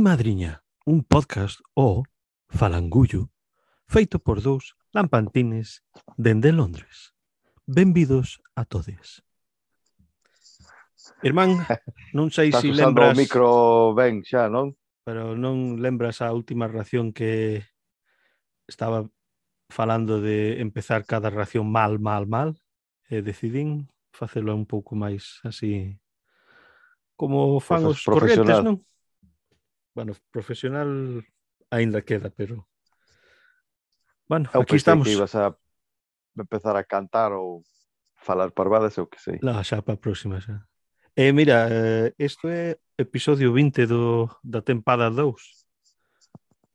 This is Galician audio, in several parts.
Mi Madriña, un podcast o falangullo feito por dous lampantines dende Londres. Benvidos a todes. Irmán, non sei se si lembras... o micro ben xa, non? Pero non lembras a última ración que estaba falando de empezar cada ración mal, mal, mal. E decidín facelo un pouco máis así como fan os corretes, non? bueno, profesional aínda queda, pero bueno, eu aquí estamos. Que ibas a empezar a cantar ou falar parvadas ou que sei. La, xa para a próxima xa. Eh, mira, isto eh, é episodio 20 do, da tempada 2.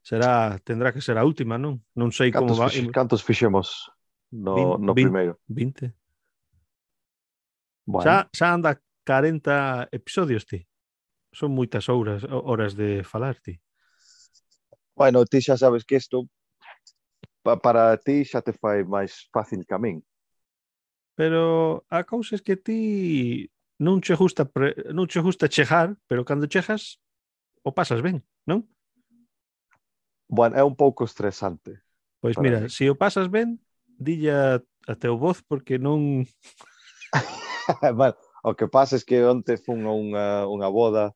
Será, tendrá que ser a última, non? Non sei cantos como va. Fix, cantos fixemos no, 20, no primeiro? 20. Bueno. Xa, xa anda 40 episodios, ti son moitas horas, horas de falar ti. Bueno, ti xa sabes que isto pa, para ti xa te fai máis fácil que a min. Pero a cousa é que ti non che gusta pre, non che gusta chejar, pero cando chejas o pasas ben, non? Bueno, é un pouco estresante. Pois mira, mí. se si o pasas ben, dilla a teu voz porque non bueno, o que pasa é que onte fun a unha, unha boda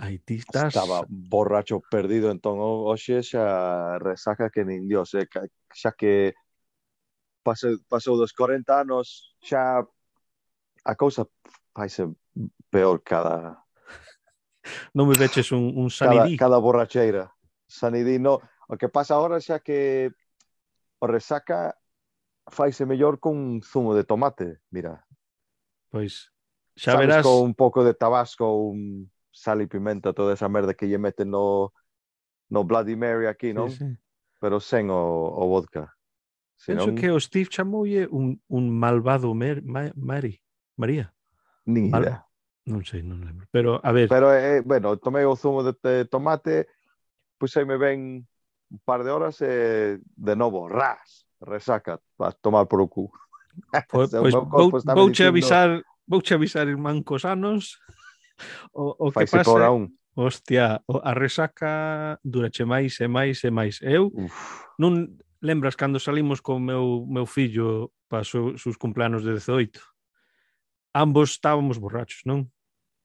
Haitistas. Estaba borracho, perdido, entón hoxe xa resaca que nin dios, eh? xa que pasou, pasou dos 40 anos, xa a cousa faise peor cada... Non me veches un, un sanidí. Cada, cada borracheira. Sanidí, no. O que pasa agora xa que o resaca faise mellor con zumo de tomate, mira. Pois, xa Sabes, verás... Con un pouco de tabasco, un sal y pimenta toda esa merda que lle meten no, no Bloody Mary aquí, non? Sí, sí. Pero sen o, o vodka. Senón... Penso que o Steve chamoulle un, un malvado Mer, Ma, Mary, María. Ni Mal... idea. Non sei, non lembro. Pero, a ver... Pero, eh, bueno, tomei o zumo de, de tomate, aí me ben un par de horas e eh, de novo, ras, resaca, a tomar por o cu. Pois, pois, vou, vouche avisar, vouche avisar irmán mancos anos O, o que Faise pasa... Por un. Hostia, a resaca durache máis e máis e máis. Eu Uf. non lembras cando salimos con meu meu fillo para so, sus cumplanos de 18. Ambos estábamos borrachos, non?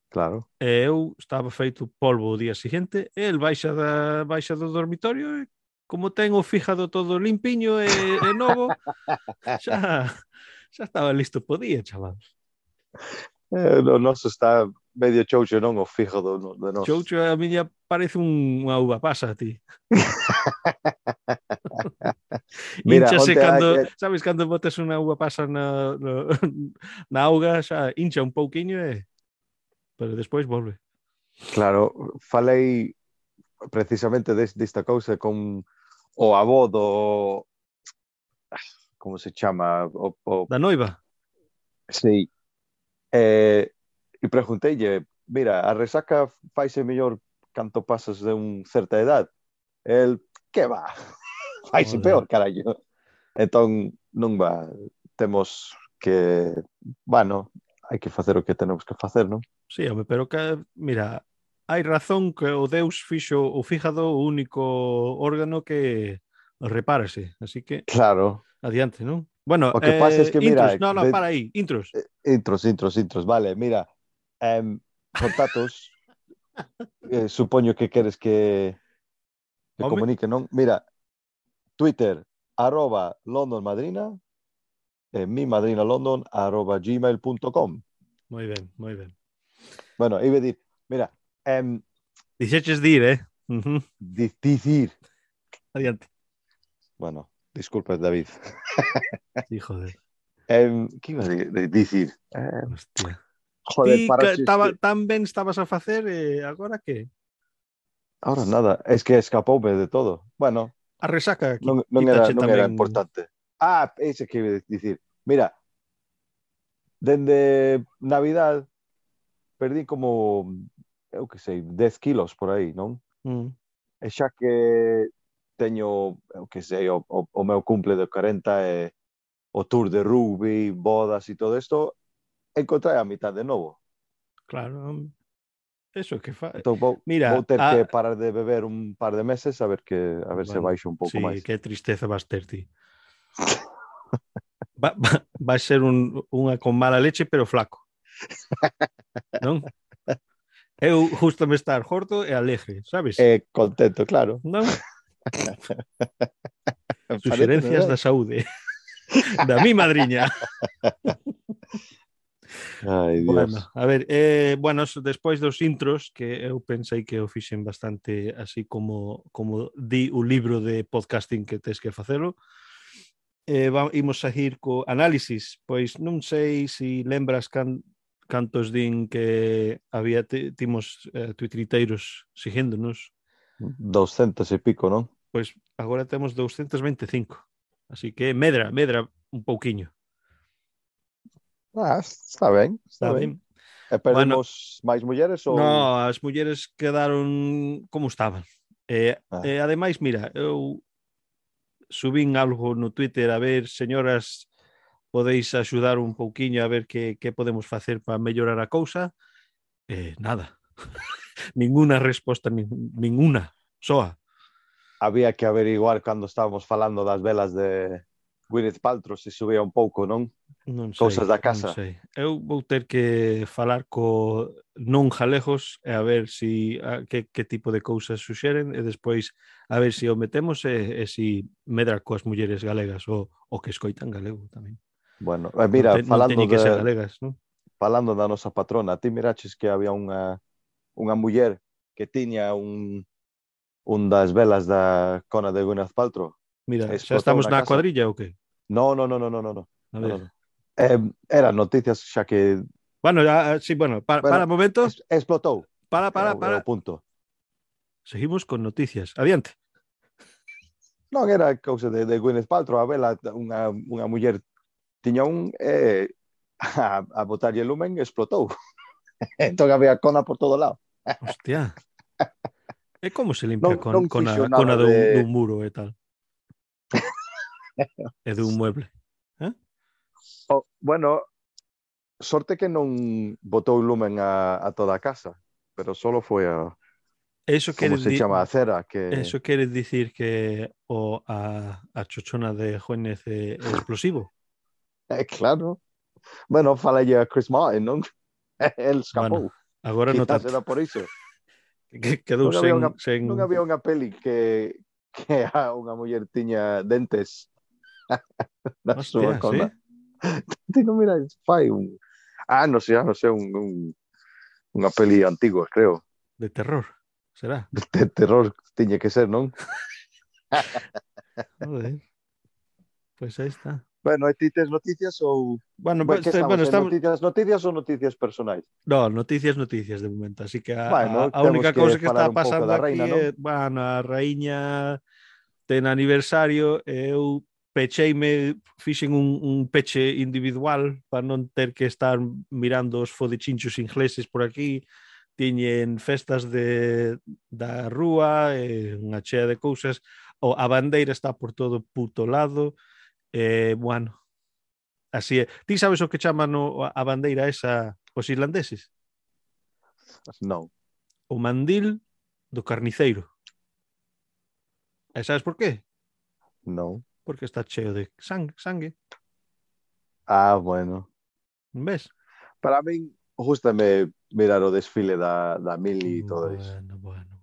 Claro. E eu estaba feito polvo o día seguinte, el baixa da baixa do dormitorio e como ten o fíjado todo limpiño e, e novo, xa, xa estaba listo podía, chaval. Eh, o noso está medio choucho, non o fígado no, de nos. Choucho a miña parece un, unha uva pasa a ti. Mira, Hinchase cando, a... sabes, cando botas unha uva pasa na, no, na auga, xa hincha un pouquiño e... Pero despois volve. Claro, falei precisamente des, desta cousa con o avó do... Como se chama? O, o... Da noiva? Sí. Eh, e pregunteille, mira, a resaca faise mellor canto pasas de un certa edad. El, que va? faise peor, carallo. Entón, non va. Temos que, bueno, hai que facer o que tenemos que facer, non? Sí, home, pero que, mira, hai razón que o Deus fixo o fígado o único órgano que repárase, así que... Claro. Adiante, non? Bueno, o que eh, pasa es que, eh, mira... Intros, no, no, de, para aí, intros. Eh, intros, intros, intros, vale, mira, em, contactos. eh, supoño que queres que, Home. comunique, non? Mira, Twitter, arroba London Madrina, e mi madrina London, arroba gmail.com. Moi ben, moi ben. Bueno, iba a dir, mira, em, Dixeches dir, eh? Uh -huh. dicir, Adiante. bueno, disculpas, David. Sí, joder. Em, que iba a di- de- dicir? Eh, Hostia. Joder, ti para estaba, tan ben estabas a facer e eh, agora que? Ahora nada, es que escapoume de todo. Bueno, a resaca aquí, non, non, era, non tamén... era importante. Ah, ese que iba dicir. Mira, dende Navidad perdí como eu que sei, 10 kilos por aí, non? Mm. E xa que teño, eu que sei, o, o, o meu cumple de 40 e o tour de rugby, bodas e todo isto, encontrar a mitad de novo. Claro, eso que fa... Entón, vou, Mira, vou ter a... que parar de beber un par de meses a ver que a ver bueno, se baixo un pouco sí, máis. que tristeza vas ter ti. va, va, vai ser un, unha con mala leche pero flaco. non? Eu justo me estar jorto e alegre, sabes? Eh, contento, claro. Non? Suxerencias da saúde. da mi madriña. Ai, Dios. Bueno, a ver, eh, bueno, despois dos intros que eu pensei que o fixen bastante así como como di o libro de podcasting que tes que facelo. Eh, vamos, imos a ir co análisis, pois non sei se si lembras can, cantos din que había timos eh, tuitriteiros seguíndonos. 200 e pico, non? Pois agora temos 225. Así que medra, medra un pouquiño. Ah, está ben, está, está ben. ben. E perdemos bueno, máis mulleres ou No, as mulleres quedaron como estaban. E, ah. e ademais, mira, eu subín algo no Twitter a ver, señoras, podeis axudar un pouquiño a ver que, que podemos facer para mellorar a cousa. Eh, nada. ninguna resposta, nin, ninguna, soa. Había que averiguar cando estábamos falando das velas de, Gwyneth Paltrow se subía un pouco, non? Non sei, Cousas da casa. Non sei. Eu vou ter que falar co non jalegos e a ver si a, que, que tipo de cousas suxeren e despois a ver se si o metemos e, e si medra coas mulleres galegas ou o que escoitan galego tamén. Bueno, eh, mira, non te, falando non que de, ser galegas, non? Falando da nosa patrona, ti miraches que había unha unha muller que tiña un un das velas da cona de Gwyneth Paltrow? Mira, xa estamos na casa. cuadrilla ou que? No, no, no, no, no, no, no. A ver. No. Eh, eran noticias xa que Bueno, ya, eh, sí, bueno, para, bueno, para momentos explotou. Para, para, para. Era punto. Seguimos con noticias. Adiante. Non era cousa de, de Gwyneth Paltrow, a vela unha, unha muller tiña un eh, a, a botarlle lumen explotou. entón había cona por todo lado. Hostia. ¿Eh, e como se limpia non, con, non cona, cona de... dun, dun muro e tal? e dun mueble. Oh, bueno, sorte que non botou lumen a, a toda a casa, pero solo foi a, Eso como se chama, a cera, que eso quere dicir que o a, a chochona de Juárez é, explosivo. é claro. Bueno, falalle a Chris Martin, non? El escapou. Agora no Quizás tanto. era por iso. Que quedou Non había unha- sen... Non había unha peli que que a unha muller tiña dentes na súa cona. sí? Ti non mira, fai un... Ah, non sei, ah, non sei, un, un, unha peli antigua, creo. De terror, será? De terror tiña que ser, non? Joder. Pois aí está. Bueno, e ti tes noticias ou... Bueno, pues, eh, estamos, bueno estamos... noticias, noticias ou noticias personais? No, noticias, noticias de momento. Así que a, bueno, a única cousa que, que está pasando da reina, aquí ¿no? é, bueno, a raíña ten aniversario e eu pecheime, fixen un, un peche individual para non ter que estar mirando os fodechinchos ingleses por aquí, tiñen festas de, da rúa, e unha chea de cousas, o, a bandeira está por todo puto lado, Eh, bueno, así é. Ti sabes o que chaman o, a bandeira esa os irlandeses? Non. O mandil do carniceiro. E sabes por qué? Non. Porque está cheo de sangue. sangue. Ah, bueno. Ves? Para min, justame mirar o desfile da, da mili e todo iso. Bueno, bueno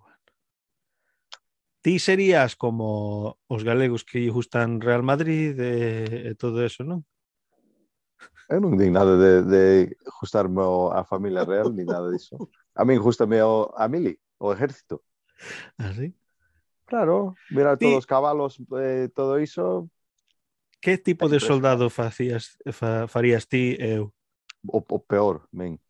ti serías como os galegos que lle gustan Real Madrid e, e todo eso, non? Eu non din nada de, de gustarme a familia real ni nada diso. A min gustame o, a mili, o ejército. Ah, sí? Claro, mira todos os cabalos, eh, todo iso. Que tipo de soldado facías, fa, farías ti eu? O, o peor, men.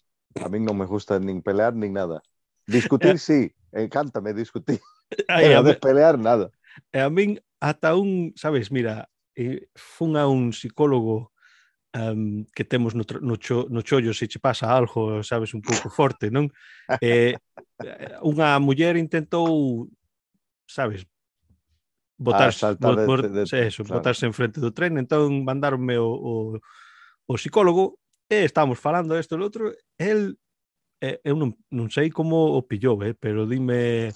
A min non me gusta nin pelear nin nada. Discutir, eh. sí. Encántame discutir. Ay, bueno, a de pelear nada. E a min ata un, sabes, mira, eh, fun a un psicólogo um, que temos no, no, cho, no chollo se che pasa algo, sabes, un pouco forte, non? Eh, unha muller intentou, sabes, botarse, ah, bot, bot, de, de, eso, claro. botarse en frente do tren, entón mandaronme o, o, o psicólogo e estábamos falando isto e outro, el eh, eu non, non sei como o pillou, eh, pero dime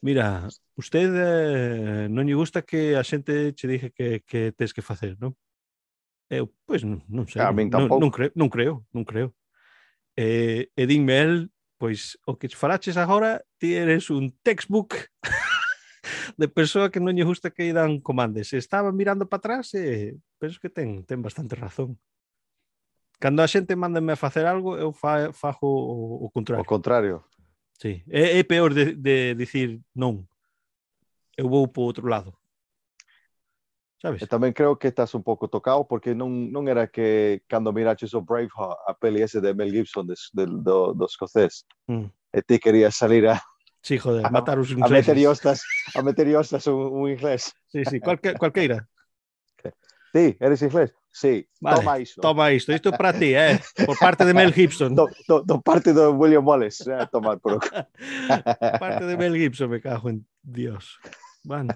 Mira, usted eh, non lle gusta que a xente che dixe que, que tes que facer, non? Eu, pois, non, non sei. A min non, non, creo, non creo, non creo. Eh, e dime el, pois, o que falaches agora, ti eres un textbook de persoa que non lle gusta que dan comandes. Estaba mirando para atrás e penso que ten, ten bastante razón. Cando a xente mándame a facer algo, eu fa, fajo o, o contrario. O contrario. Sí, é, é peor de, de dicir non, eu vou para outro lado. Sabes? E tamén creo que estás un pouco tocado porque non, non era que cando miraches o Braveheart, a peli ese de Mel Gibson de, de, do, do escocés, mm. e ti querías salir a Sí, joder, a, matar os ingleses. A meter hostas, a meter hostas un, un inglés. Sí, sí, cualque, cualqueira. Sí, eres inglés. Sí, vale, toma isto. Toma isto, isto é para ti, eh? por parte de Mel Gibson. Do, do, do parte do William Wallace, eh? tomar por parte de Mel Gibson, me cago en Dios. Bueno.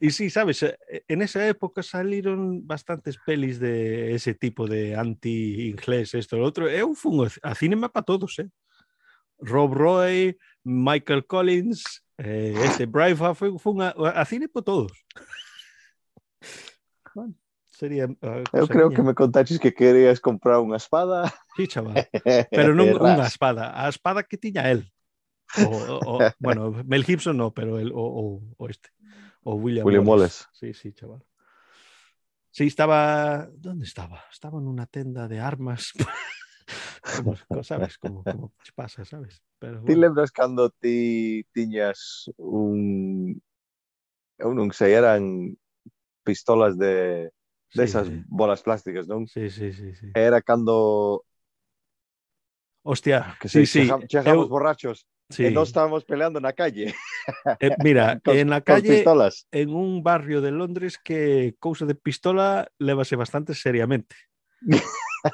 Y sí, sabes, eh, en esa época salieron bastantes pelis de ese tipo de anti-inglés, esto, lo otro. Eu un fungo a cinema para todos, eh? Rob Roy, Michael Collins, eh, este Braveheart, fue, fue a cine para todos. Sería... uh, cosa creo que me contaches que querías comprar unha espada. Sí, chaval. pero non unha espada, a espada que tiña el. O, o, bueno, Mel Gibson no, pero el, o, o, o este, o William, William Wallace. Sí, sí, chaval. Sí, estaba. ¿Dónde estaba? Estaba en una tenda de armas. como, ¿Sabes? Como, como pasa, ¿sabes? Pero, Ti bueno, lembras cando ti tiñas un... Eu non sei, eran pistolas de sí, desas sí, bolas plásticas, non? sí, sí, sí, sí. Era cando Hostia, que sí, se sí. chegamos eu- borrachos sí. e nós estábamos peleando na calle Eh, mira, cos, en la calle, pistolas. en un barrio de Londres que cousa de pistola lévase bastante seriamente.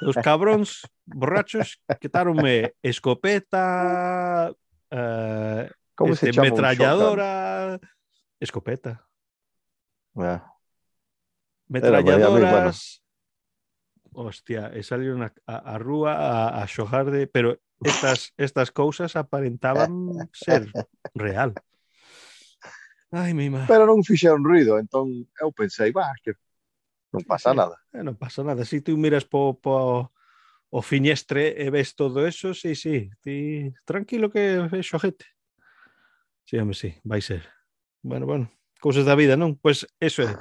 Os cabróns borrachos quitáronme escopeta, eh, Como este, se chama metralladora, escopeta? Ah, metralladoras. Hostia, e salieron a, a, a rúa a, a xogar de... Pero estas, estas cousas aparentaban ser real. Ai, mi má. Pero non fixeron ruido, entón eu pensei, va, que non pasa nada. Eh, non pasa nada. Si tú miras po, po o fiñestre e ves todo eso, sí, sí, ti tranquilo que é xogete. Sí, home, sí, vai ser. Bueno, bueno, cousas da vida, non? Pois pues eso é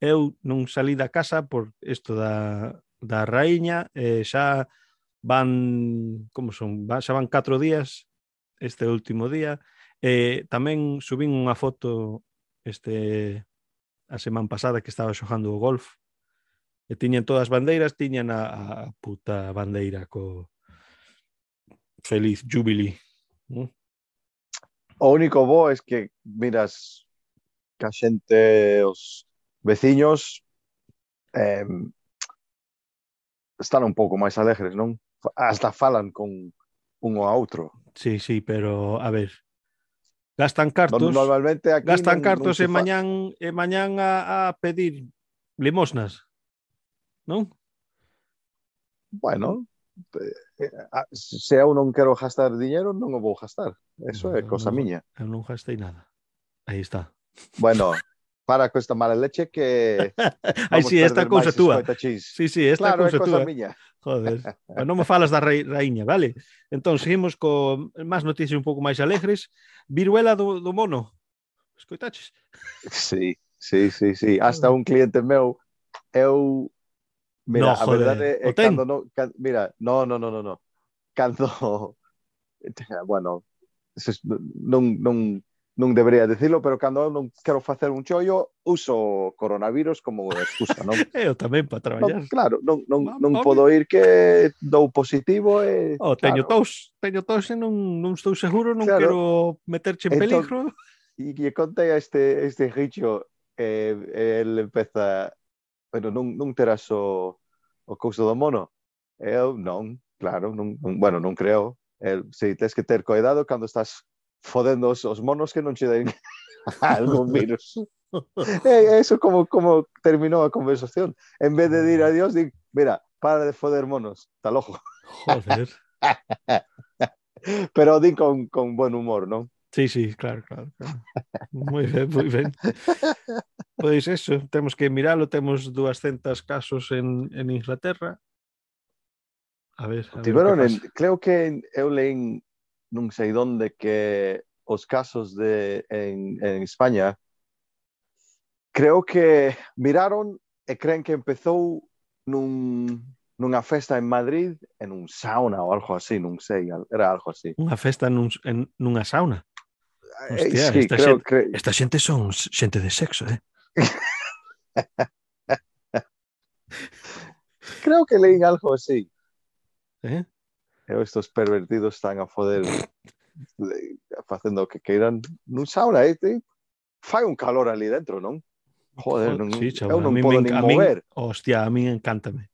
eu non salí da casa por isto da, da raíña, eh, xa van, como son, xa van catro días, este último día, eh, tamén subín unha foto este a semana pasada que estaba xogando o golf, e tiñan todas as bandeiras, tiñan a, a puta bandeira co feliz jubilee. ¿no? O único bo é que miras que a xente os veciños eh, están un pouco máis alegres, non? Hasta falan con un ao outro. Sí, sí, pero a ver, gastan cartos. Normalmente aquí gastan non, cartos non e mañán e mañán a, a pedir limosnas. Non? Bueno, eh, se eu non quero gastar diñeiro, non o vou gastar. Eso no, é cosa miña. Eu non gastei nada. Aí está. Bueno, para questa mala leche que... Ai, sí, esta cousa túa. Sí, sí, esta claro, cousa túa. Miña. Joder, non me falas da raíña, vale? Entón, seguimos co máis noticias un pouco máis alegres. Viruela do, do mono. Escoitaches? Sí, sí, sí, sí. Hasta un cliente meu, eu... Mira, no, joder. a verdade é, é cando no, Can, mira, no, no, no, no, no. Cando... Bueno, non, non non debería dicilo, pero cando eu non quero facer un chollo, uso coronavirus como excusa, non? eu tamén para traballar. Non, claro, non, non, non podo ir que dou positivo e... Oh, teño claro. tos, teño tos e non, non estou seguro, non claro. quero meterche en entón, peligro. E e contei a este, este Richo, eh, el empeza, bueno, non, non terás o, o couso do mono? Eu non, claro, non, non bueno, non creo. El, si, tens que ter coidado cando estás fodendo os, os monos que non che den algún virus. e, eso como, como terminou a conversación. En vez de dir adiós, di, mira, para de foder monos, tal ojo. Joder. Pero di con, con buen humor, ¿no? Sí, sí, claro, claro, claro. Moi ben, moi ben. Pois eso, temos que miralo, temos 200 casos en, en Inglaterra. A ver, a Tiveron, ver en, creo que eu leín non sei donde que os casos de, en, en España, creo que miraron e creen que empezou nun, nunha festa en Madrid en un sauna ou algo así, non sei, era algo así. Unha festa nun, en, nunha sauna? Hostia, eh, sí, esta, creo, xente, cre... esta xente son xente de sexo, eh? creo que leín algo así. Eh? e estos pervertidos están a foder facendo o que queiran nun sauna, eh? te fai un calor ali dentro, non? Joder, non, sí, chaval, eu non podo nin mover. Min, hostia, a min encántame.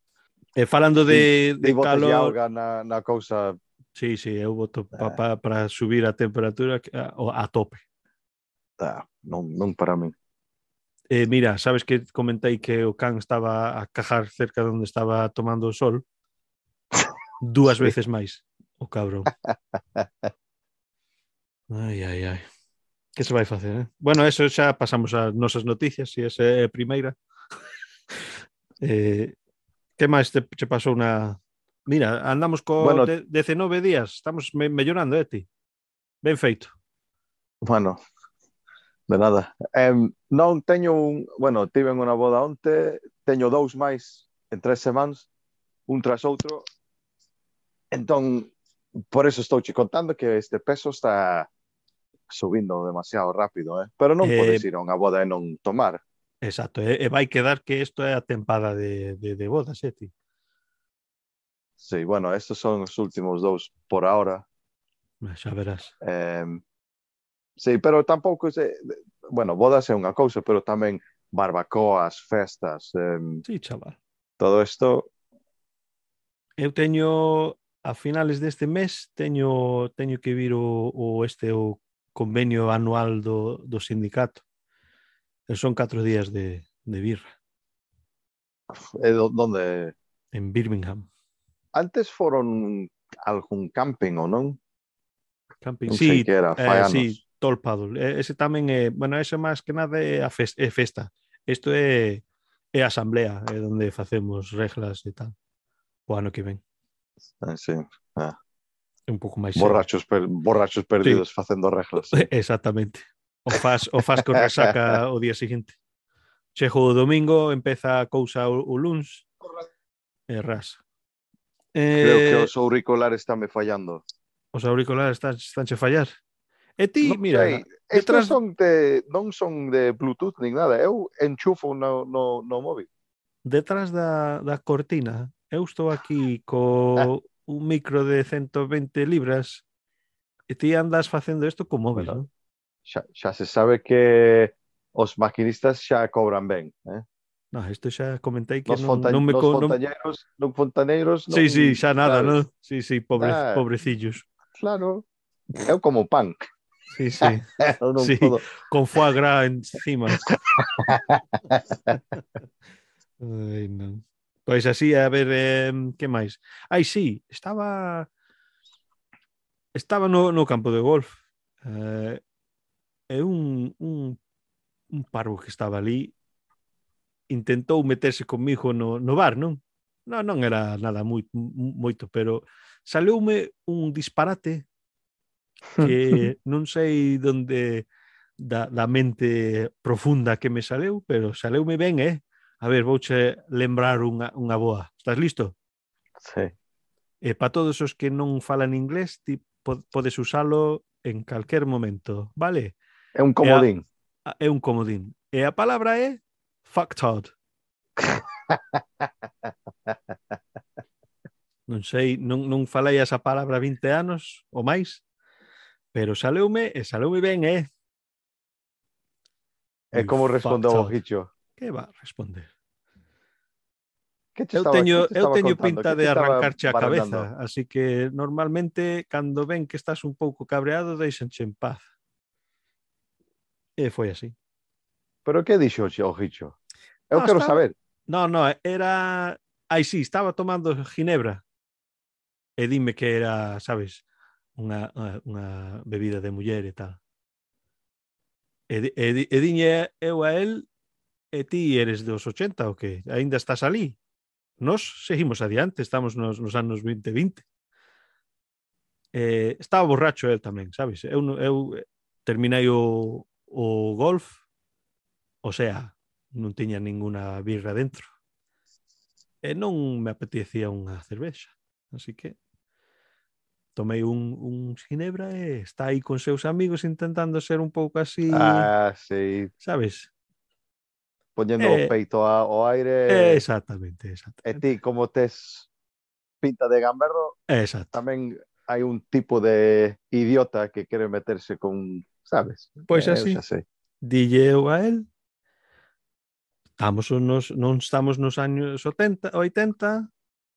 E eh, falando de, de, de calor... De na, na cousa... Sí, sí, eu voto ah. para pa, subir a temperatura a, ah, a tope. Ah, non, non para min. Eh, mira, sabes que comentei que o can estaba a cajar cerca de onde estaba tomando o sol? dúas veces máis o cabrón. Ai, ai, ai. Que se vai facer, eh? Bueno, eso xa pasamos ás nosas noticias, se esa é a primeira. eh, que máis te, te pasou na... Mira, andamos co bueno, de, 19 días, estamos me, mellorando, eh, ti? Ben feito. Bueno, de nada. Eh, non teño un... Bueno, tiven unha boda onte, teño dous máis en tres semanas, un tras outro, Entón, por eso estou che contando que este peso está subindo demasiado rápido, eh? pero non eh, podes ir a unha boda e non tomar. Exacto, eh, eh, e, e vai quedar que isto é a tempada de, de, de bodas, eh, ti? Sí, bueno, estos son os últimos dous por ahora. Ah, Xa verás. Eh, sí, pero tampouco... Se, eh, bueno, bodas é unha cousa, pero tamén barbacoas, festas... Eh, sí, chaval. Todo isto... Eu teño a finales deste mes teño teño que vir o, o este o convenio anual do, do sindicato. E son catro días de, de birra. E donde? En Birmingham. Antes foron algún camping ou non? Camping, non sí, que era, eh, sí, Tolpaddle. Ese tamén é, bueno, ese máis que nada é, a fest, é festa. Isto é, é asamblea, é onde facemos reglas e tal. O ano que ven. Ah, sí, ah. Un pouco máis borrachos, per, borrachos perdidos sí. facendo reglas. Sí. Exactamente. O faz, o faz con resaca o día seguinte. Chego o domingo, empeza a cousa o, o luns. E ras. Eh, Creo que eh, os auriculares estánme fallando. Os auriculares están, estánche fallar. E ti, non mira, sei, detrás... son de, non son de Bluetooth nin nada, eu enchufo no, no, no móvil. Detrás da, da cortina eu estou aquí co un micro de 120 libras e ti andas facendo isto co móvil, bueno, non? Xa, xa se sabe que os maquinistas xa cobran ben, eh? No, isto xa comentei que nos non, non me... Nos con, fontaneiros, non, non fontaneiros... Non, sí, sí, xa nada, claro. non? Sí, sí, pobre, ah, pobrecillos. Claro, eu como pan. Sí, sí. non sí podo... Con foie gras encima. Ai, non. Pois así, a ver, eh, que máis? Ai, sí, estaba estaba no, no campo de golf. Eh, e un, un, un parvo que estaba ali intentou meterse comigo no, no bar, non? Non, non era nada moi, moito, pero saleume un disparate que non sei onde da, da mente profunda que me saleu, pero saleume ben, eh? A ver, vouche lembrar unha, unha boa. Estás listo? Sí. E para todos os que non falan inglés, ti podes usalo en calquer momento, vale? É un comodín. É, a, é un comodín. E a palabra é factod. non sei, non, non falei esa palabra 20 anos ou máis, pero saleume e saleume ben, eh? É como respondeu o Richo que va a responder? Que te eu estaba, teño, que te eu teño contando? pinta de arrancarche a cabeza, así que normalmente cando ven que estás un pouco cabreado, deixanche en paz. Eh, e foi así. Pero que dixo o Gicho? Eu no, quero estaba... saber. No, no, era aí sí, estaba tomando ginebra. E dime que era, sabes, unha, unha bebida de muller e tal. E, e, e diñe eu a él E ti eres dos 80 o que? Aínda estás ali? Nos seguimos adiante, estamos nos, nos anos 2020. Eh, estaba borracho el tamén, sabes? Eu, eu terminei o, o golf, o sea, non tiña ninguna birra dentro. E non me apetecía unha cervexa. Así que tomei un, un Ginebra e está aí con seus amigos intentando ser un pouco así, ah, sí. sabes? poñendo eh, peito a, aire. Exactamente, exactamente. E ti, como tes pinta de gamberro, Exacto. tamén hai un tipo de idiota que quere meterse con, sabes? Pois eh, así, dille eu a él, estamos nos, non estamos nos años 80, 80.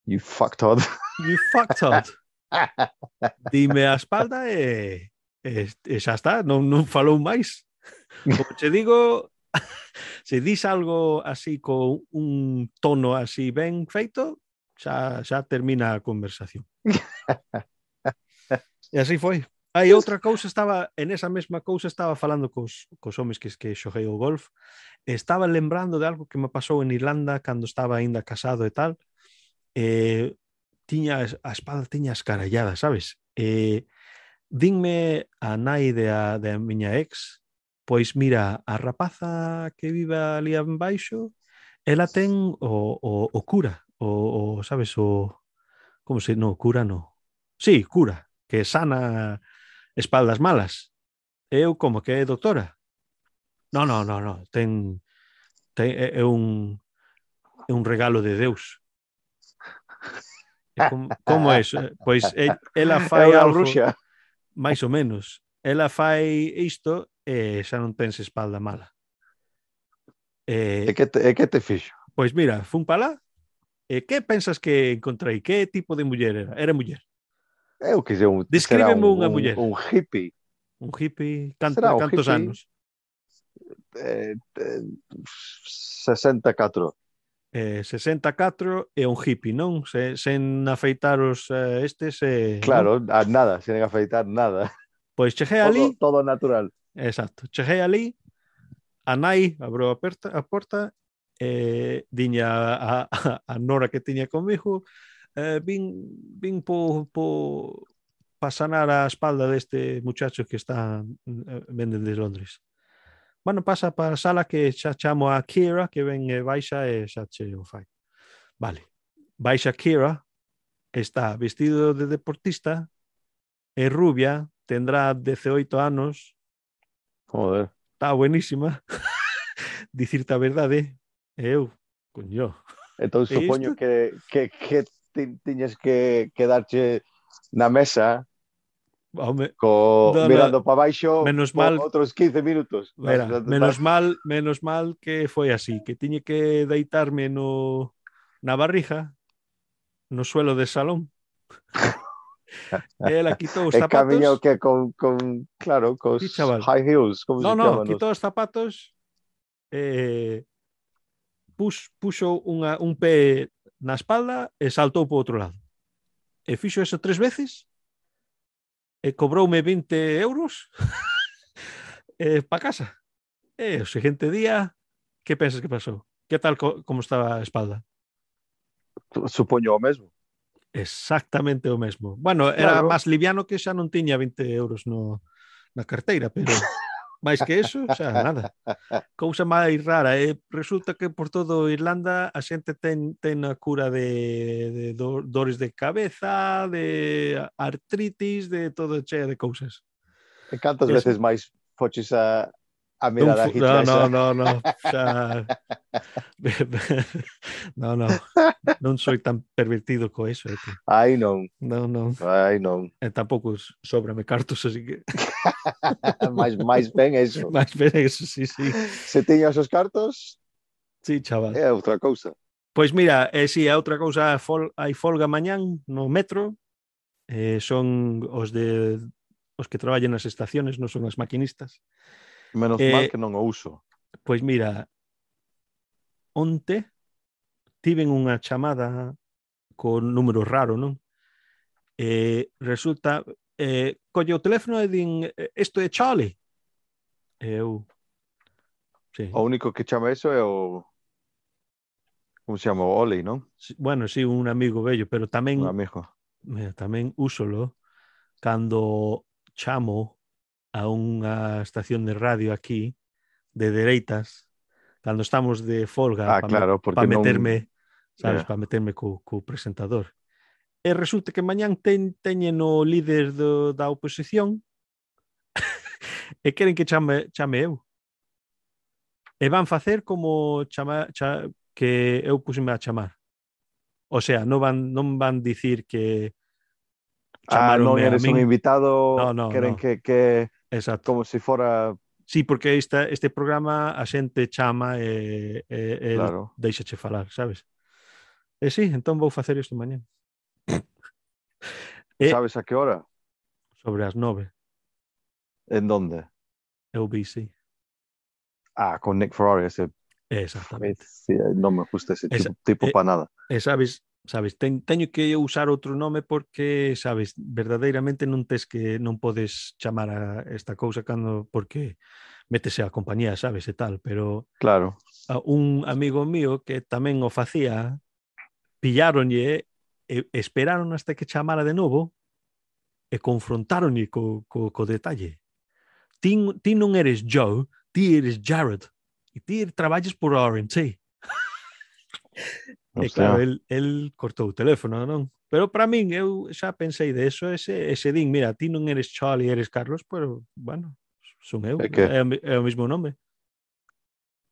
You fucked up. You fucked up. Dime a espalda eh, e, e, e xa está, non, non falou máis. Como che digo, se dis algo así con un tono así ben feito, xa, xa termina a conversación. e así foi. Aí ah, outra cousa estaba, en esa mesma cousa estaba falando cos, cos homes que, que xoguei o golf, estaba lembrando de algo que me pasou en Irlanda cando estaba aínda casado e tal, eh, tiña a espada tiña escarallada, sabes? Eh, dinme a nai de a, de a miña ex Pois mira, a rapaza que vive ali en baixo, ela ten o, o, o cura, o, o, sabes, o... Como se... No, cura no. Sí, cura, que sana espaldas malas. Eu como que é doutora. No, no, no, no. Ten, ten é, é un é un regalo de Deus. Como, como é iso? Pois ela fai a algo... Mais ou menos. Ela fai isto e xa non tens espalda mala. E, e, que, te, e que te fixo? Pois mira, fun para lá, e que pensas que encontrei? Que tipo de muller era? Era muller. Eu que sei, un, Descríbeme un, unha muller. Un, un hippie. Un hippie, canto, será cantos hippie? anos? Eh, eh, 64. Eh, 64 é un hippie, non? Se, sen afeitar os eh, estes... Eh, claro, non? a nada, sen afeitar nada. Pois cheguei ali... Todo, todo natural. Exacto. Cheguei ali, a nai abriu a, perta, a porta e eh, diña a, a, a Nora que tiña comigo eh, vin, vin po, po pa sanar a espalda deste muchacho que está eh, venden de Londres. Bueno, pasa para a sala que xa chamo a Kira que ven eh, e baixa e xa che oh, o fai. Vale. Baixa Kira está vestido de deportista é rubia, tendrá 18 anos Joder, está buenísima. Dicirte a verdade, eu, coño. Entón, supoño que, que, que tiñes que quedarche na mesa Home, co, da, mirando para baixo menos mal, outros 15 minutos. Vera, menos mal, menos mal que foi así, que tiñe que deitarme no na barriga, no suelo de salón. Él aquí os zapatos. El camino que con, con claro, con sí, high heels. Como no, se no, quitou os zapatos, eh, pus, puxo unha, un pé na espalda e saltou para outro lado. E fixo eso tres veces e cobroume 20 euros e para casa. E o seguinte día, que pensas que pasou? Que tal co, como estaba a espalda? Supoño o mesmo exactamente o mesmo. Bueno, era claro. máis liviano que xa non tiña 20 euros no, na carteira, pero máis que eso, xa nada. Cousa máis rara, eh? resulta que por todo Irlanda a xente ten, ten a cura de, de do, dores de cabeza, de artritis, de todo chea de cousas. E cantas veces máis foches a, I mean, a fo- no, no, no, no, xa, no, no, non soy tan pervertido co eso. Eh, Ai, non. Non, non. Ai, non. E eh, tampouco sobrame cartos, así que... máis, máis ben eso. Máis ben eso, sí, sí. Se tiñas os cartos... Sí, chaval. É outra cousa. Pois mira, eh, si, a outra cousa, fol, hai folga mañán no metro, eh, son os de os que traballan nas estaciones, non son as maquinistas. Menos eh, mal que non o uso. Pois mira, onte tiven unha chamada con número raro, non? Eh, resulta, eh, colle o teléfono e din, isto é Charlie. Eu, sí. O único que chama eso é o... Como se chama? O Oli, non? Bueno, sí, un amigo bello, pero tamén... Un amigo. Mira, tamén úsolo cando chamo a unha estación de radio aquí de dereitas cando estamos de folga ah, para claro, pa meterme, non... sabes, yeah. para meterme co, co presentador. E resulta que mañán ten, teñen o líder do, da oposición e queren que chame, chame eu. E van facer como chama, cha, que eu puseme a chamar. O sea, non van, non van dicir que Ah, non eres a un invitado, no, no, queren no. que, que Exacto. como se fora Sí, porque esta, este programa a xente chama e, e, e Claro. deixache falar, sabes? E sí, entón vou facer isto mañán. Eh. Sabes a que hora? Sobre as nove, En donde? eu vi, sí. Ah, con Nick Ferrari, ese Exactamente. sí, non me gusta ese Esa- tipo, tipo eh, para nada. E sabes, sabes, ten, teño que usar outro nome porque, sabes, verdadeiramente non tes que non podes chamar a esta cousa cando porque métese a compañía, sabes, e tal, pero Claro. A un amigo mío que tamén o facía pillaronlle e esperaron hasta que chamara de novo e confrontaronlle co, co, co detalle. Ti, ti non eres Joe, ti eres Jared e ti traballas por RNT. Eh, e claro, el, el cortou o teléfono, non? Pero para min, eu xa pensei de eso, ese, ese din, mira, ti non eres Charlie, eres Carlos, pero, bueno, son eu, é, que... é, é o mesmo nome.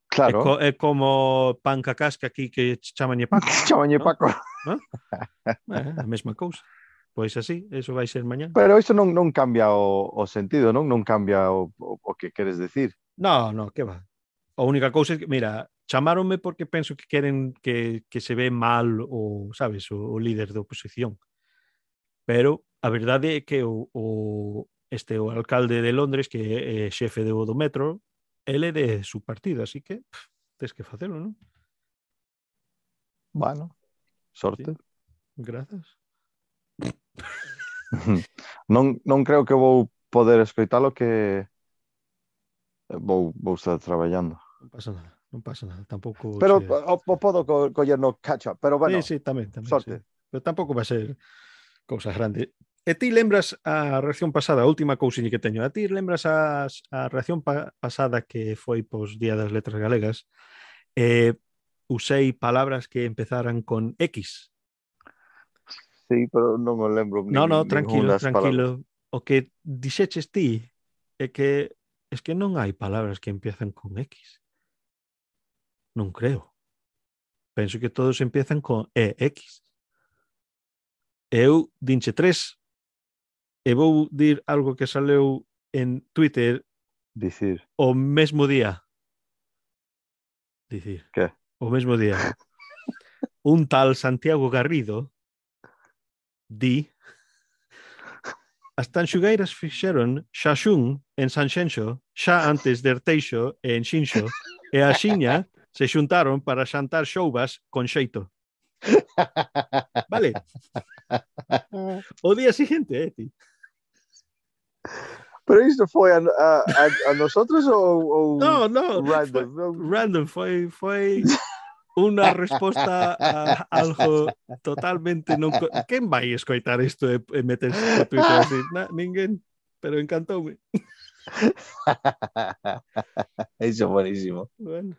Claro. É, co, é como Panca Casca aquí que chamañe Paco. chamañe ¿no? Paco. ¿no? é a mesma cousa. Pois así, eso vai ser mañá. Pero iso non non cambia o, o sentido, non non cambia o, o, o que queres decir. No, no, que va. A única cousa é que, mira, chamáronme porque penso que queren que, que se ve mal o, sabes, o, o líder da oposición. Pero a verdade é que o, o este o alcalde de Londres que é xefe do, do metro, ele é de su partido, así que pff, tens que facelo, non? Bueno, sorte. Sí. Grazas. non, non creo que vou poder escoitalo que vou, vou estar traballando. Non pasa nada non pasa nada, tampouco... Pero che... o, o podo co, coller no catch-up, pero bueno, sí, sí, tamén, tamén, sorte. Sí. Pero tampouco va a ser cousa grande. E ti lembras a reacción pasada, a última cousiña que teño, a ti lembras a, a reacción pa, pasada que foi pos Día das Letras Galegas, eh, usei palabras que empezaran con X. Sí, pero non o lembro. Ni, no, no, tranquilo, tranquilo. Palabras. O que dixeches ti é que es que non hai palabras que empiezan con X. Non creo. Penso que todos empiezan con EX. Eu dinche tres e vou dir algo que saleu en Twitter Dicir. o mesmo día. Dicir. Que? O mesmo día. Un tal Santiago Garrido di As tanxugueiras fixeron xa xun en Sanxenxo, xa antes de Erteixo e en Xinxo, e a xiña se xuntaron para xantar xoubas con xeito. Vale, o día siguiente, eh. Pero isto foi a, a, a, a nosotros ou, ou No, no, random? foi- random, foi, foi unha resposta a algo totalmente non... Quen vai escoitar isto e, e meterse no Twitter así? Na, ninguén, pero encantoume. Iso buenísimo. Bueno.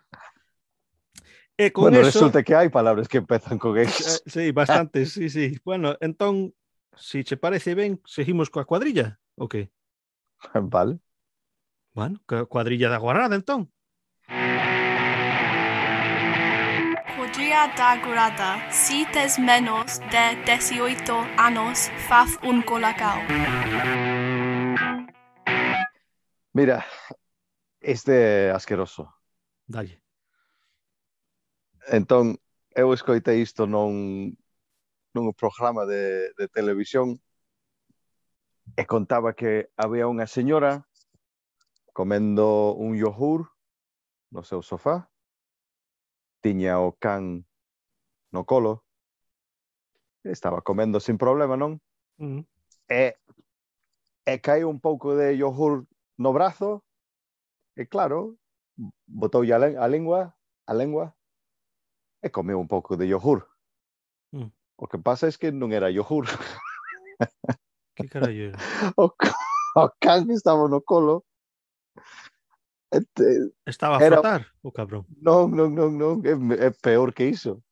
E con bueno, eso... resulta que hai palabras que empezan con Eh, X. sí, bastantes, sí, sí. Bueno, entón, si che parece ben, seguimos coa cuadrilla, o que? Vale. Bueno, coa cuadrilla da guarrada, entón. Cuadrilla da Guarda. Si tes menos de 18 años, faz un colacao. Mira, este asqueroso. Dalle. Entón, eu escoitei isto non nun programa de, de televisión e contaba que había unha señora comendo un yogur no seu sofá, tiña o can no colo, estaba comendo sin problema, non? Uh -huh. E, e cae un pouco de yogur no brazo, e claro, botou a, a lengua, a lengua, e comeu un pouco de yogur. Mm. O que pasa es que non era yogur. Que carallo era? o, o can estaba no colo. Este, Estaba a Era- frotar o cabrón. non, non, non, non, é, é peor que iso.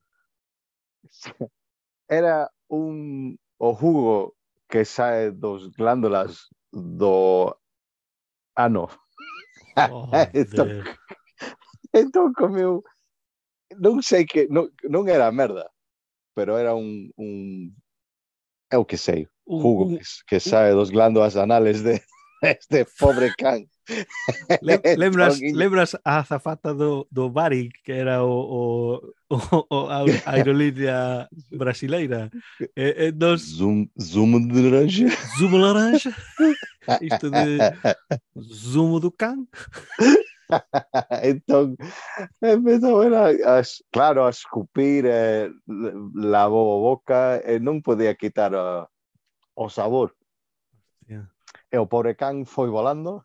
Era un o jugo que sae dos glándulas do ano. Esto- Joder. Entón comeu non sei que non, non era merda, pero era un, un é o que sei, un, jugo un, que, que sae dos glándulas anales de este pobre can. Le, lembras, lembras a azafata do, do Bari que era o, o, o, o a aerolínea brasileira. E, e nos... Zoom, zoom de laranja. Zoom laranja. Isto de Zoom do can. entón, empezou a, a, claro, a escupir eh, lavou a boca e eh, non podía quitar ah, eh, o sabor. Yeah. E o pobre can foi volando.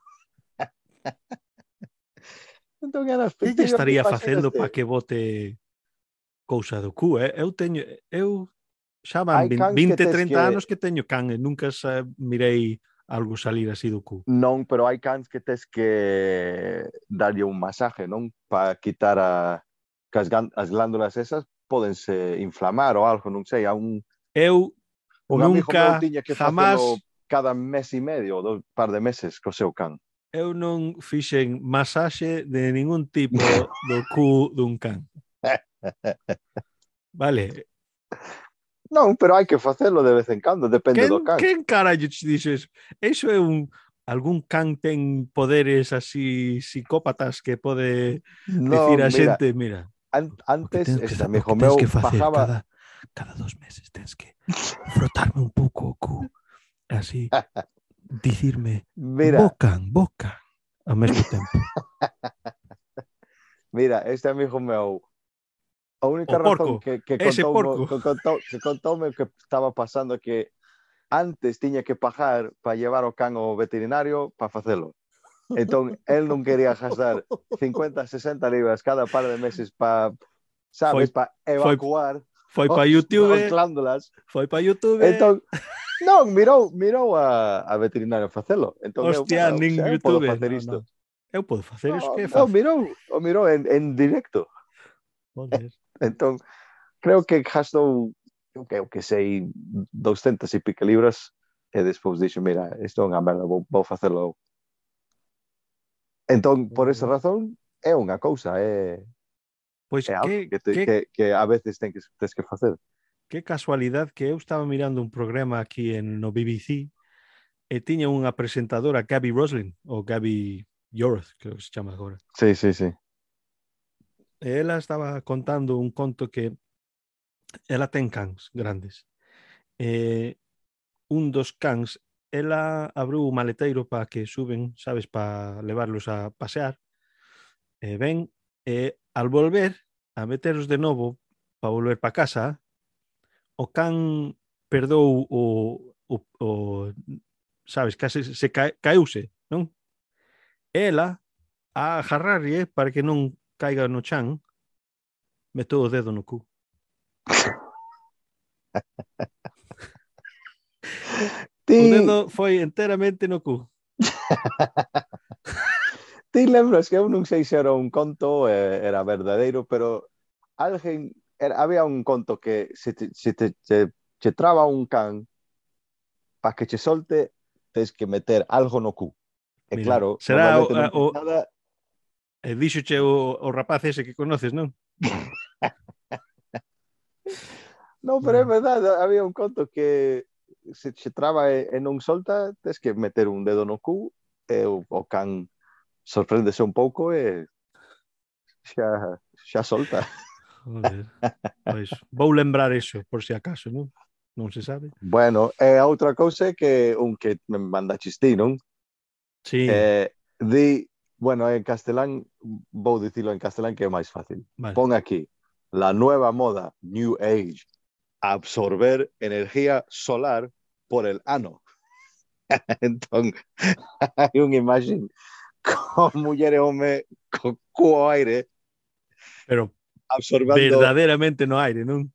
entón era Que lle estaría facendo para que bote cousa do cu, eh? Eu teño, eu xa van 20, 20 30 que... anos que teño can e nunca xa mirei algo salir así do cu. Non, pero hai cans que tes que darlle un masaje, non? Para quitar a, que as, as glándulas esas podense inflamar ou algo, non sei, a un... Eu un nunca, tiña que jamás... cada mes e medio, dos par de meses, co seu can. Eu non fixen masaxe de ningún tipo do cu dun can. Vale. Non, pero hai que facelo de vez en cando, depende quen, do can. Quen carallo te dixes? Eso é un algún can ten poderes así psicópatas que pode no, dicir a mira, xente, mira. An antes, este amigo meu bajaba... Cada, cada dos meses tens que frotarme un pouco o cu. Así, dicirme, mira, bocan, bocan, ao mesmo tempo. mira, este amigo meu A única o razón que, que, contou contoume, que, contou, que contoume que estaba pasando que antes tiña que pagar para llevar o can ao veterinario para facelo. Entón, el non quería gastar 50, 60 libras cada par de meses para, sabes, para evacuar foi, foi para YouTube, os glándulas. Foi para YouTube. Entón, non, mirou, mirou a, a veterinario facelo. Entón, Hostia, eu, nin sea, YouTube. Eu podo eh. facer isto. No, no. Eu podo facer isto no, que facer. Non, mirou, o mirou en, en directo. Joder. Entón, creo que gastou, eu que, eu que sei, 200 e pique libras e despois dixo, mira, isto é unha merda, vou, vou facelo. Entón, por esa razón, é unha cousa, é... Pois é que, que, te, que... que, que a veces ten que, tens que facer. Que casualidade que eu estaba mirando un programa aquí en no BBC e tiña unha presentadora, Gabby Roslin, ou Gabby Yoroth, creo que se chama agora. Sí, sí, sí. E ela estaba contando un conto que ela ten cans grandes. E un dos cans, ela abriu o maleteiro para que suben, sabes, para levarlos a pasear. E ven, e al volver, a meteros de novo para volver para casa, o can perdou o, o, o sabes, case se ca, caeuse, non? Ela a agarrarlle para que non caiga no chan, metou o dedo no cu. Ti, O dedo foi enteramente no cu. ti lembras que eu non sei se era un conto, eh, era verdadeiro, pero alguén, era, había un conto que se te, se te, te, te traba un can para que che solte, tens que meter algo no cu. E Mira, claro, será o- o- nada, E díxoche o, o rapaz ese que conoces, non? non, pero é verdade, había un conto que se che traba e, e non solta, tes que meter un dedo no cu e o, o can sorpréndese un pouco e xa, xa solta. Joder. Pois, vou lembrar eso, por si acaso, non? Non se sabe. Bueno, e a outra cousa é que un que me manda chistí, non? Sí. Eh, di bueno, en castelán, vou dicilo en castelán que é máis fácil. vale. Pon aquí, la nueva moda, New Age, absorber energía solar por el ano. entón, hai unha imaxe con muller e home co, co aire Pero absorbendo verdaderamente no aire, non?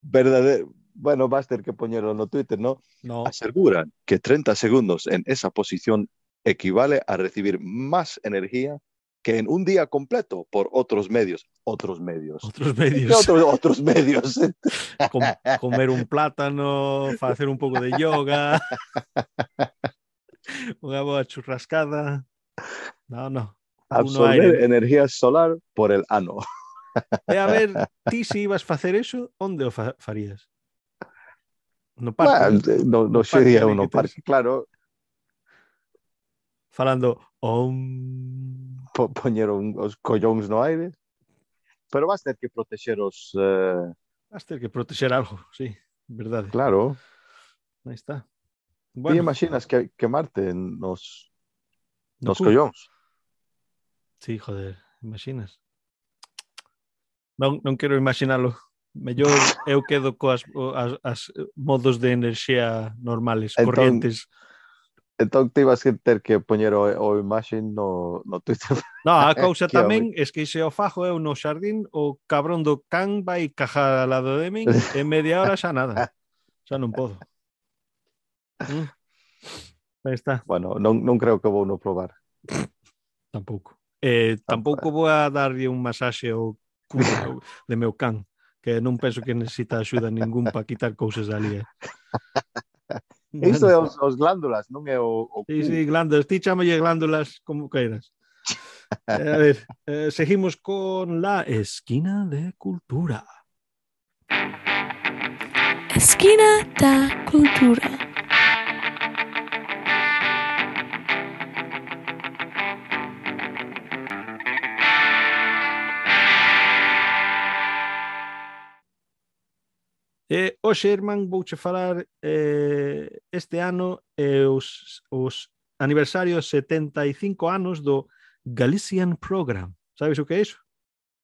verdade... Bueno, vas ter que poñerlo no Twitter, ¿no? No. Aseguran que 30 segundos en esa posición equivale a recibir más energía que en un día completo por otros medios. Otros medios. Outros ¿Qué medios. otros, otros medios? Com comer un plátano, facer un pouco de yoga, unha boa churrascada. No, no. Absorber energía solar por el ano. E a ver, ti se ibas facer eso, onde o fa farías? No parque, no, no No parque, sería uno parque, claro, falando om... Po, poñer un, os collóns no aire. Pero vas ter que protexer os... Uh... Vas ter que protexer algo, sí, verdade. Claro. Aí está. Bueno, Ti imaginas que quemarte nos, no nos cu. collóns? Sí, joder, imaginas. Non, non quero imaginalo. Mellor eu quedo coas as, as modos de enerxía normales, entón, corrientes. Entón te ibas que ter que poñer o, o imaxe no, no Twitter. No, a cousa tamén é que se o fajo eu no xardín, o cabrón do can vai cajar al lado de min en media hora xa nada. Xa non podo. Mm. Aí está. Bueno, non, non creo que vou no probar. Tampouco. Eh, tampouco vou a darlle un masaxe ao culo de meu can, que non penso que necesita axuda ningún para quitar cousas dali. Eh. Isto é os, os glándulas, non é o, o Sí, sí, glándulas. Ti chamalle glándulas como queiras. Eh, a ver, eh, seguimos con la esquina de cultura. Esquina da Cultura. E hoxe, Herman, vouche falar eh, este ano eh, os, os aniversarios 75 anos do Galician Program. Sabes o que é iso?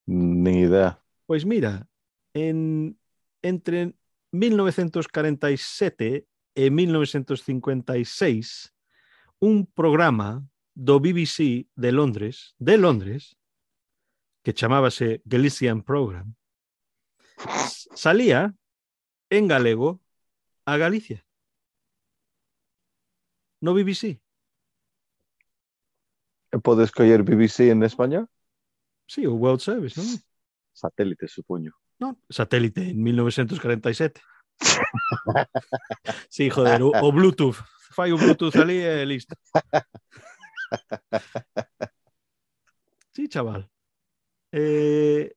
Ni idea. Pois mira, en, entre 1947 e 1956, un programa do BBC de Londres, de Londres, que chamábase Galician Program, salía en galego a Galicia. No BBC. Podes coller BBC en España? Sí, o World Service, non? Satélite, supoño. Non, satélite en 1947. sí, joder, o, o Bluetooth. Fai o Bluetooth ali e listo. Sí, chaval. Eh,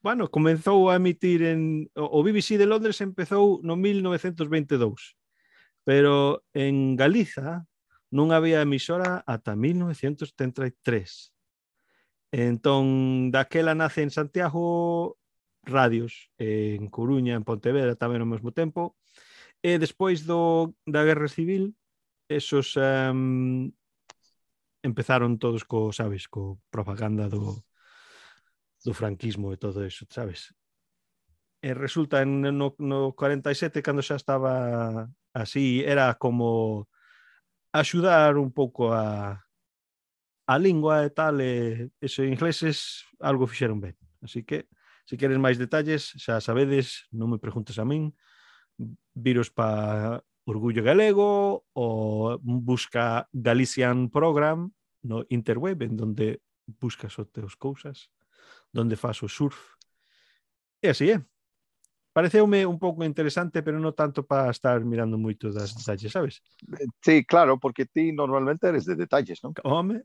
bueno, comenzou a emitir en o BBC de Londres empezou no 1922. Pero en Galiza non había emisora ata 1933. Entón, daquela nace en Santiago radios, en Coruña, en Pontevedra tamén ao mesmo tempo. E despois do, da Guerra Civil, esos um, empezaron todos co, sabes, co propaganda do, do franquismo e todo eso, sabes? E resulta en, no, no 47, cando xa estaba así, era como axudar un pouco a, a lingua e tal, e, eso ingleses algo fixeron ben. Así que, se queres máis detalles, xa sabedes, non me preguntes a min, viros pa Orgullo Galego ou busca Galician Program no interweb en donde buscas os teus cousas donde faxo surf. E así é. Pareceume un pouco interesante, pero non tanto para estar mirando moito das detalles, sabes? Sí, claro, porque ti normalmente eres de detalles, non? Home,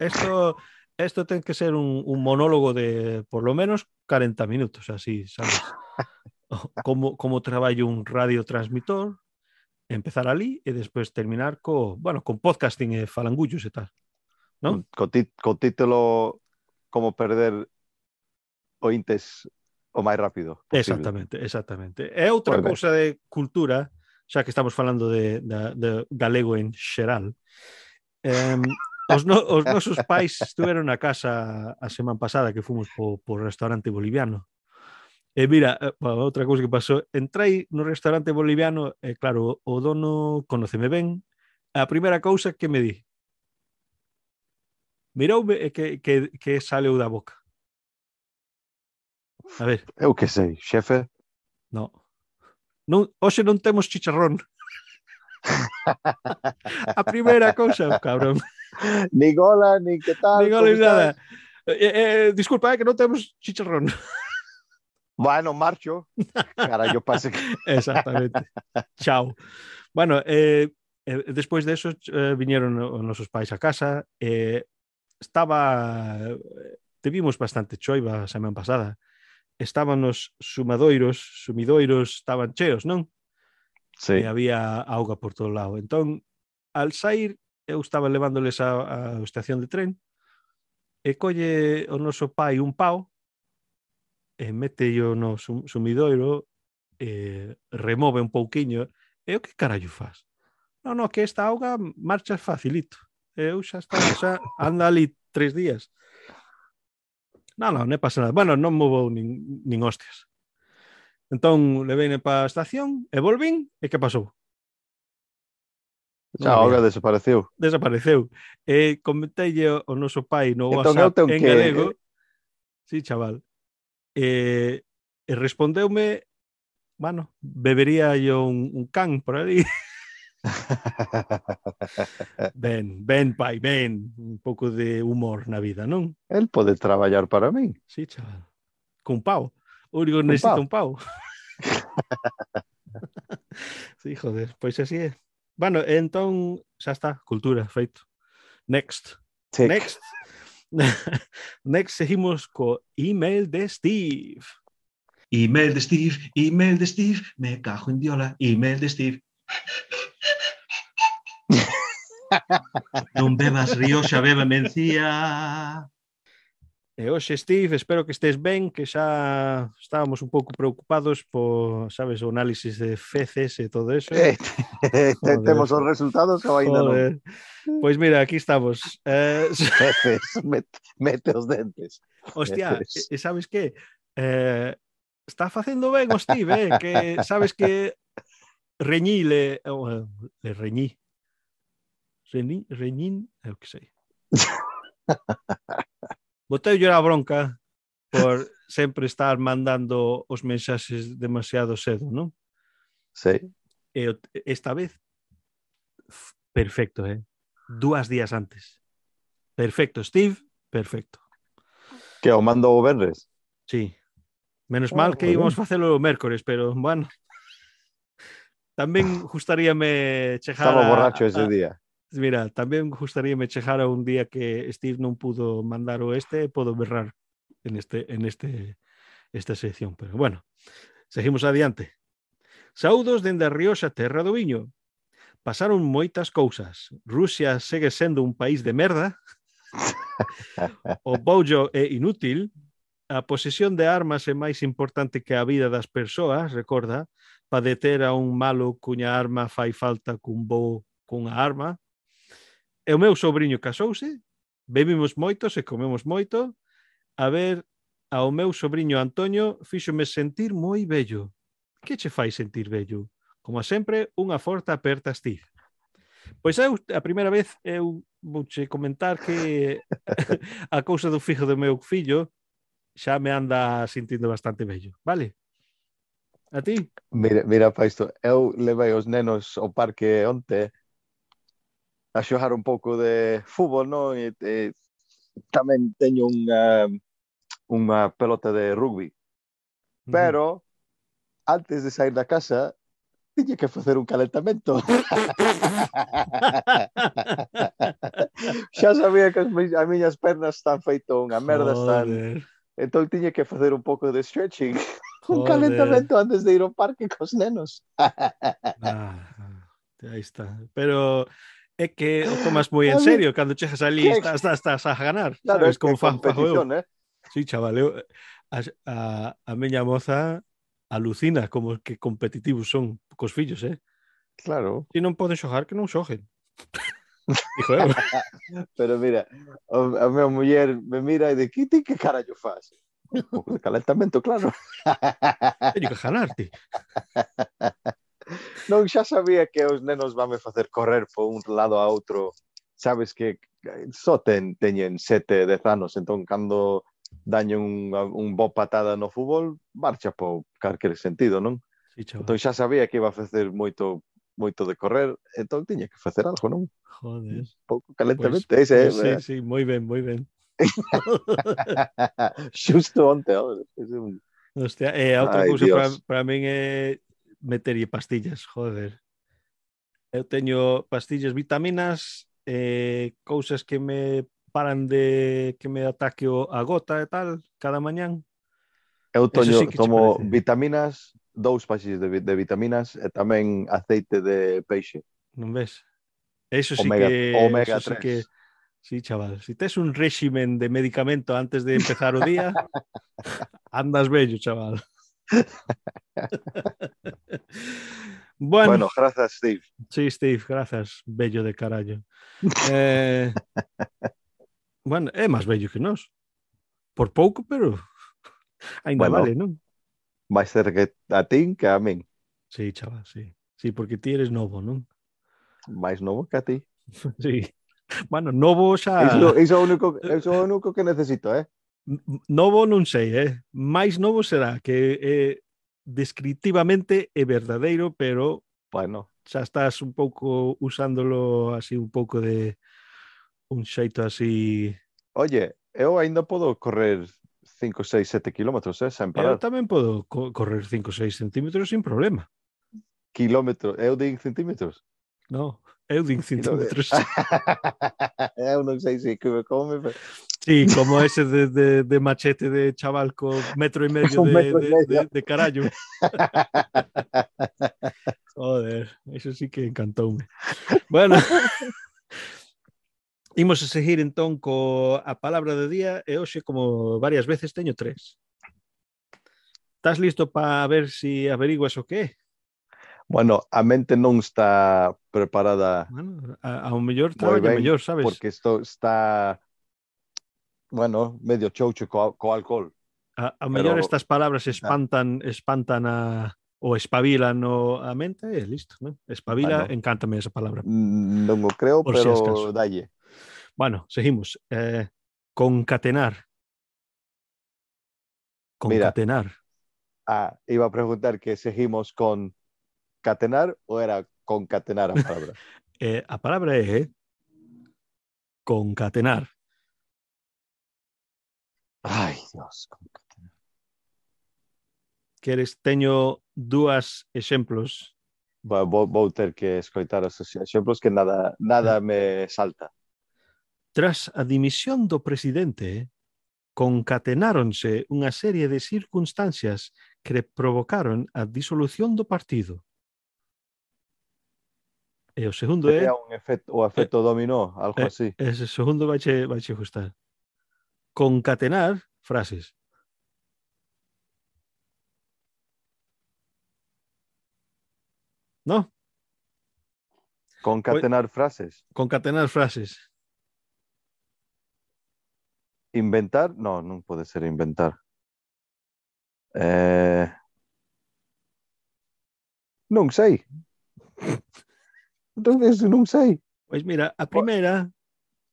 esto, esto ten que ser un, un monólogo de por lo menos 40 minutos, así, sabes? como, como traballo un radiotransmitor, empezar ali e despois terminar co, bueno, con podcasting e falangullos e tal. Non? Co, ti, co título como perder ointes o máis rápido. Posible. Exactamente, exactamente. É outra Pode. cousa de cultura, xa que estamos falando de, de, de galego en xeral. Um, os, no, os nosos pais estuveron na casa a semana pasada que fomos po, po restaurante boliviano. E mira, eh, outra cousa que pasou, entrei no restaurante boliviano e claro, o dono conoceme ben, a primeira cousa que me di, Mirou eh, que, que, que saleu da boca. A ver. Eu que sei, xefe. No. Non, hoxe non temos chicharrón. a primeira cousa, cabrón. Ni gola, ni que tal. Ni gola, ni nada. Eh, eh, eh, disculpa, eh, que non temos chicharrón. Bueno, marcho. Cara, yo pase. Exactamente. Chao. Bueno, eh, eh, despois de eso eh, viñeron os nosos pais a casa e eh, estaba tevimos bastante choiva a semana pasada. Estaban os sumadoiros, sumidoiros, estaban cheos, non? Sí. E había auga por todo lado. Entón, al sair, eu estaba levándoles a, a estación de tren e colle o noso pai un pau e metello no sum, sumidoiro e remove un pouquiño e o que carallo faz? Non, non, que esta auga marcha facilito eu xa está, xa anda ali tres días. Non, non, non pasa nada. Bueno, non me nin, nin hostias. Entón, leveine para a estación e volvín, e que pasou? Xa, no, Olga desapareceu. Desapareceu. E comenteille o noso pai no entón, WhatsApp en que... galego. Sí, chaval. E, e respondeume, bueno, bebería yo un, un can por ali. ben, ben, pai, ben. Un pouco de humor na vida, non? El pode traballar para min. Sí, chaval. Cun pau. O único necesita un pau. sí, joder, pois así é. Bueno, entón, xa está, cultura, feito. Next. Tick. Next. Next seguimos co email de Steve. Email de Steve, email de Steve, me cajo en diola, email de Steve non bebas rioxa, beba mencía. E hoxe, Steve, espero que estés ben, que xa estábamos un pouco preocupados por, sabes, o análisis de feces e todo eso. Eh, temos os resultados ou ainda non? Pois mira, aquí estamos. Eh... Feces, mete, mete os dentes. Hostia, e sabes que? Eh, está facendo ben o Steve, eh? que sabes que reñí le, eh, le reñí, Reñí, reñín, eu que sei. Botei a bronca por sempre estar mandando os mensaxes demasiado cedo, non? Sí. E o- esta vez perfecto, eh? Dúas días antes. Perfecto, Steve, perfecto. Que o mando o Benres. Sí. Menos mal que íbamos facelo o mércores, pero bueno. Tamén gustaríame chejar Estaba a- borracho ese día. Mira, tamén gustaría me a un día que Steve non pudo mandar o este e podo berrar en este en este esta sección, pero bueno, seguimos adiante. Saudos dende a Rioxa Terra do Viño. Pasaron moitas cousas. Rusia segue sendo un país de merda. o Bojo é inútil. A posesión de armas é máis importante que a vida das persoas, recorda, para deter a un malo cuña arma fai falta cun bo cunha arma. E o meu sobrinho casouse, bebimos moitos e comemos moito. A ver, ao meu sobrinho Antonio fíxome sentir moi bello. Que che fai sentir bello? Como sempre, unha forta aperta estiz. Pois eu, a primeira vez, eu vouche comentar que a cousa do fijo do meu fillo xa me anda sintindo bastante bello, vale? A ti? Mira, mira pa isto, eu levei os nenos ao parque onte a xogar un pouco de fútbol, non? E, e tamén teño unha, unha pelota de rugby. Pero, antes de sair da casa, tiña que facer un calentamento. Xa sabía que as, mi- as miñas pernas están feito unha merda, están... Entón tiña que facer un pouco de stretching. Un Joder. calentamento antes de ir ao parque cos nenos. Ah, aí está. Pero é que o tomas moi en A serio cando chegas ali estás, estás, estás a ganar, Claro, sabes como fa, competición, eh? Sí, chaval, eu, a, a, a miña moza alucina como que competitivos son cos fillos, eh? Claro. Se non poden xogar, que non xoguen. Dijo eu. Pero mira, o- a minha muller me mira e de que ti que carallo faz? Un pouco de calentamento, claro. Teño que ganarte. non xa sabía que os nenos vanme facer correr por un lado a outro. Sabes que eh, só ten, teñen sete, dez anos, entón cando daño un, un bo patada no fútbol, marcha por calquer sentido, non? Sí, chaval. entón xa sabía que iba a facer moito moito de correr, entón tiña que facer algo, non? Joder. Un pouco calentamente, pues, pois, ese, pois pues, eh, sí, sí, moi ben, moi ben. Xusto onte, oh, un... Hostia, eh, outra cousa para, para min é meterlle pastillas, joder. Eu teño pastillas, vitaminas, eh, cousas que me paran de que me ataque a gota e tal cada mañán. Eu toño, sí tomo vitaminas, dous paxis de, de vitaminas e tamén aceite de peixe. Non ves? Eso sí omega, que... Omega eso 3. Sí que, Sí, chaval, si tes un réximen de medicamento antes de empezar o día, andas bello, chaval. bueno, bueno, grazas, Steve. Sí, Steve, grazas, bello de carallo. Eh, bueno, é máis bello que nós. Por pouco, pero ainda bueno, vale, non? Máis cerca a ti que a min. Sí, chaval, sí. Sí, porque ti eres novo, non? Máis novo que a ti. sí. Bueno, novo xa... Iso, iso, único, iso único que necesito, eh? novo non sei, eh? máis novo será que eh, descriptivamente é verdadeiro, pero bueno, xa estás un pouco usándolo así un pouco de un xeito así Oye, eu aínda podo correr 5, 6, 7 kilómetros, eh, sen parar. Eu tamén podo co correr 5, 6 centímetros sin problema. Kilómetros, eu din centímetros? No, eu din centímetros. eu non sei se como pero... Sí, como ese de, de, de machete de chaval con metro y medio, de, metro y medio. de, carallo. Joder, eso sí que encantoume. Bueno, imos a seguir entón co a palabra do día e hoxe como varias veces teño tres. Estás listo para ver se si averiguas o que é? Bueno, a mente non está preparada. Bueno, a, a mellor traballo mellor, sabes? Porque isto está bueno, medio choucho co, co alcohol. A, a mellor pero- estas palabras espantan espantan a ou espabilan o, a mente e listo, non? Espabila, Bueno. encántame esa palabra. Mm, Non o creo, Por si pero dalle. Bueno, seguimos. Eh, concatenar. Mira. Concatenar. Ah, iba a preguntar que seguimos con catenar ou era concatenar a palabra. Eh, a palabra é concatenar. Ai, Dios. Queres, teño dúas exemplos. Vou, vou ter que escoitar os exemplos que nada, nada me salta. Tras a dimisión do presidente, concatenáronse unha serie de circunstancias que provocaron a disolución do partido. E o segundo é... é un efecto, o efecto eh, dominó, algo eh, así. E segundo vai che, vai che gustar. concatenar frases. ¿No? Concatenar frases. Concatenar frases. Inventar, no, no puede ser inventar. Eh... No sé. Entonces, no sé. Pues mira, a primera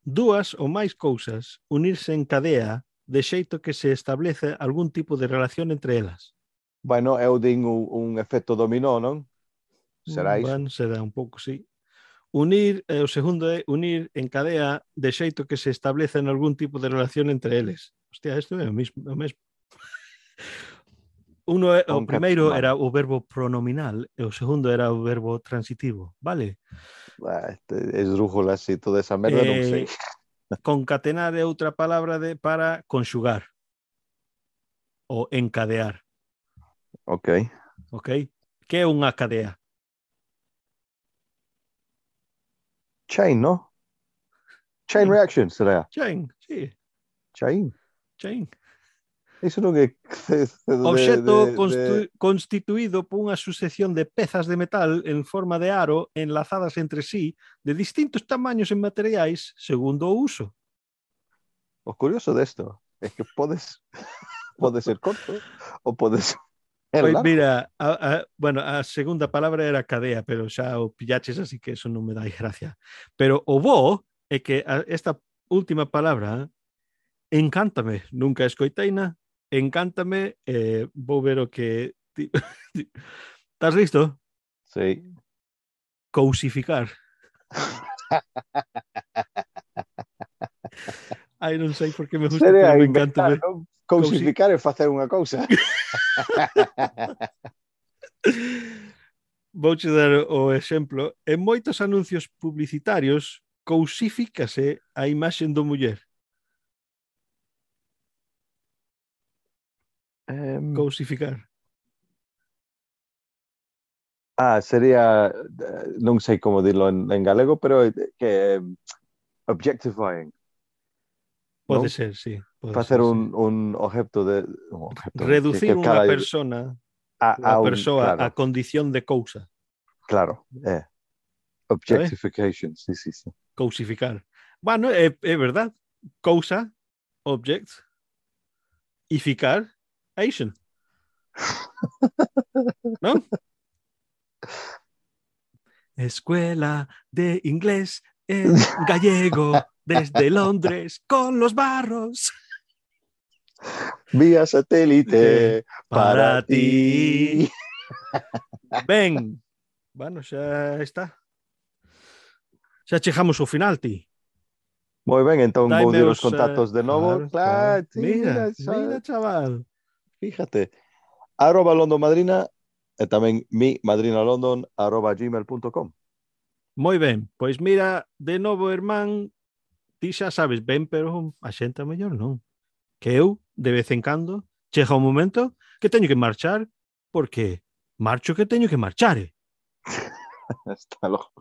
dúas ou máis cousas unirse en cadea de xeito que se establece algún tipo de relación entre elas. Bueno, eu din un, un efecto dominó, non? Será iso? Bueno, será un pouco, sí. Unir, eh, o segundo é unir en cadea de xeito que se establece en algún tipo de relación entre eles. Hostia, isto é o mesmo. O mesmo. Uno é, o primeiro era o verbo pronominal e o segundo era o verbo transitivo, vale? Ah, este, esdrújulas e toda esa merda, non sei. Eh, concatenar é outra palabra de para conxugar ou encadear, Ok. ok? Que é unha cadea? Chain, no? Chain reaction, será? Chain, sí, Chain. chain. Iso non é Obxecto de, de... constituído por unha sucesión de pezas de metal en forma de aro enlazadas entre sí de distintos tamaños e materiais segundo o uso. O curioso desto é que podes pode ser corto ou pode ser Pois mira, a, a, bueno, a segunda palabra era cadea, pero xa o pillaches, así que eso non me dai gracia. Pero o bo é que a, esta última palabra encántame, nunca escoiteina, encántame, eh, vou ver o que... Estás listo? Sí. Cousificar. Ai, non sei por que me gusta, Sería pero me encanta. Non? Cousificar e é facer unha cousa. Vouche dar o exemplo. En moitos anuncios publicitarios cousifícase a imaxen do muller. Em, um, Cosificar. Ah, sería, eh, no sé cómo dirlo en, en galego, pero eh, que em, objectifying. Puede ser, sí. Puede hacer un, un, objeto de... Reducir una persona a, una persona a condición de causa. Claro, eh. objectification, sí, sí, sí. Causificar. Bueno, es, es verdad. Causa, object, ificar, Asian. ¿No? Escuela de inglés en gallego desde Londres con los barros Vía satélite para para ti. Ben, bueno, xa está. Xa chegamos ao final, ti. Moi ben, entón vou Daime dir os os, eh, contactos de novo. claro, Claro, claro. sí, Mira, mira, chaval. Fíjate. Arroba London Madrina e tamén mi madrinalondon arroba gmail.com. Moi ben, pois mira, de novo, irmán, ti xa sabes ben, pero a xente mellor non. Que eu, de vez en cando, chega un momento que teño que marchar porque marcho que teño que marchar. eh. Hasta logo.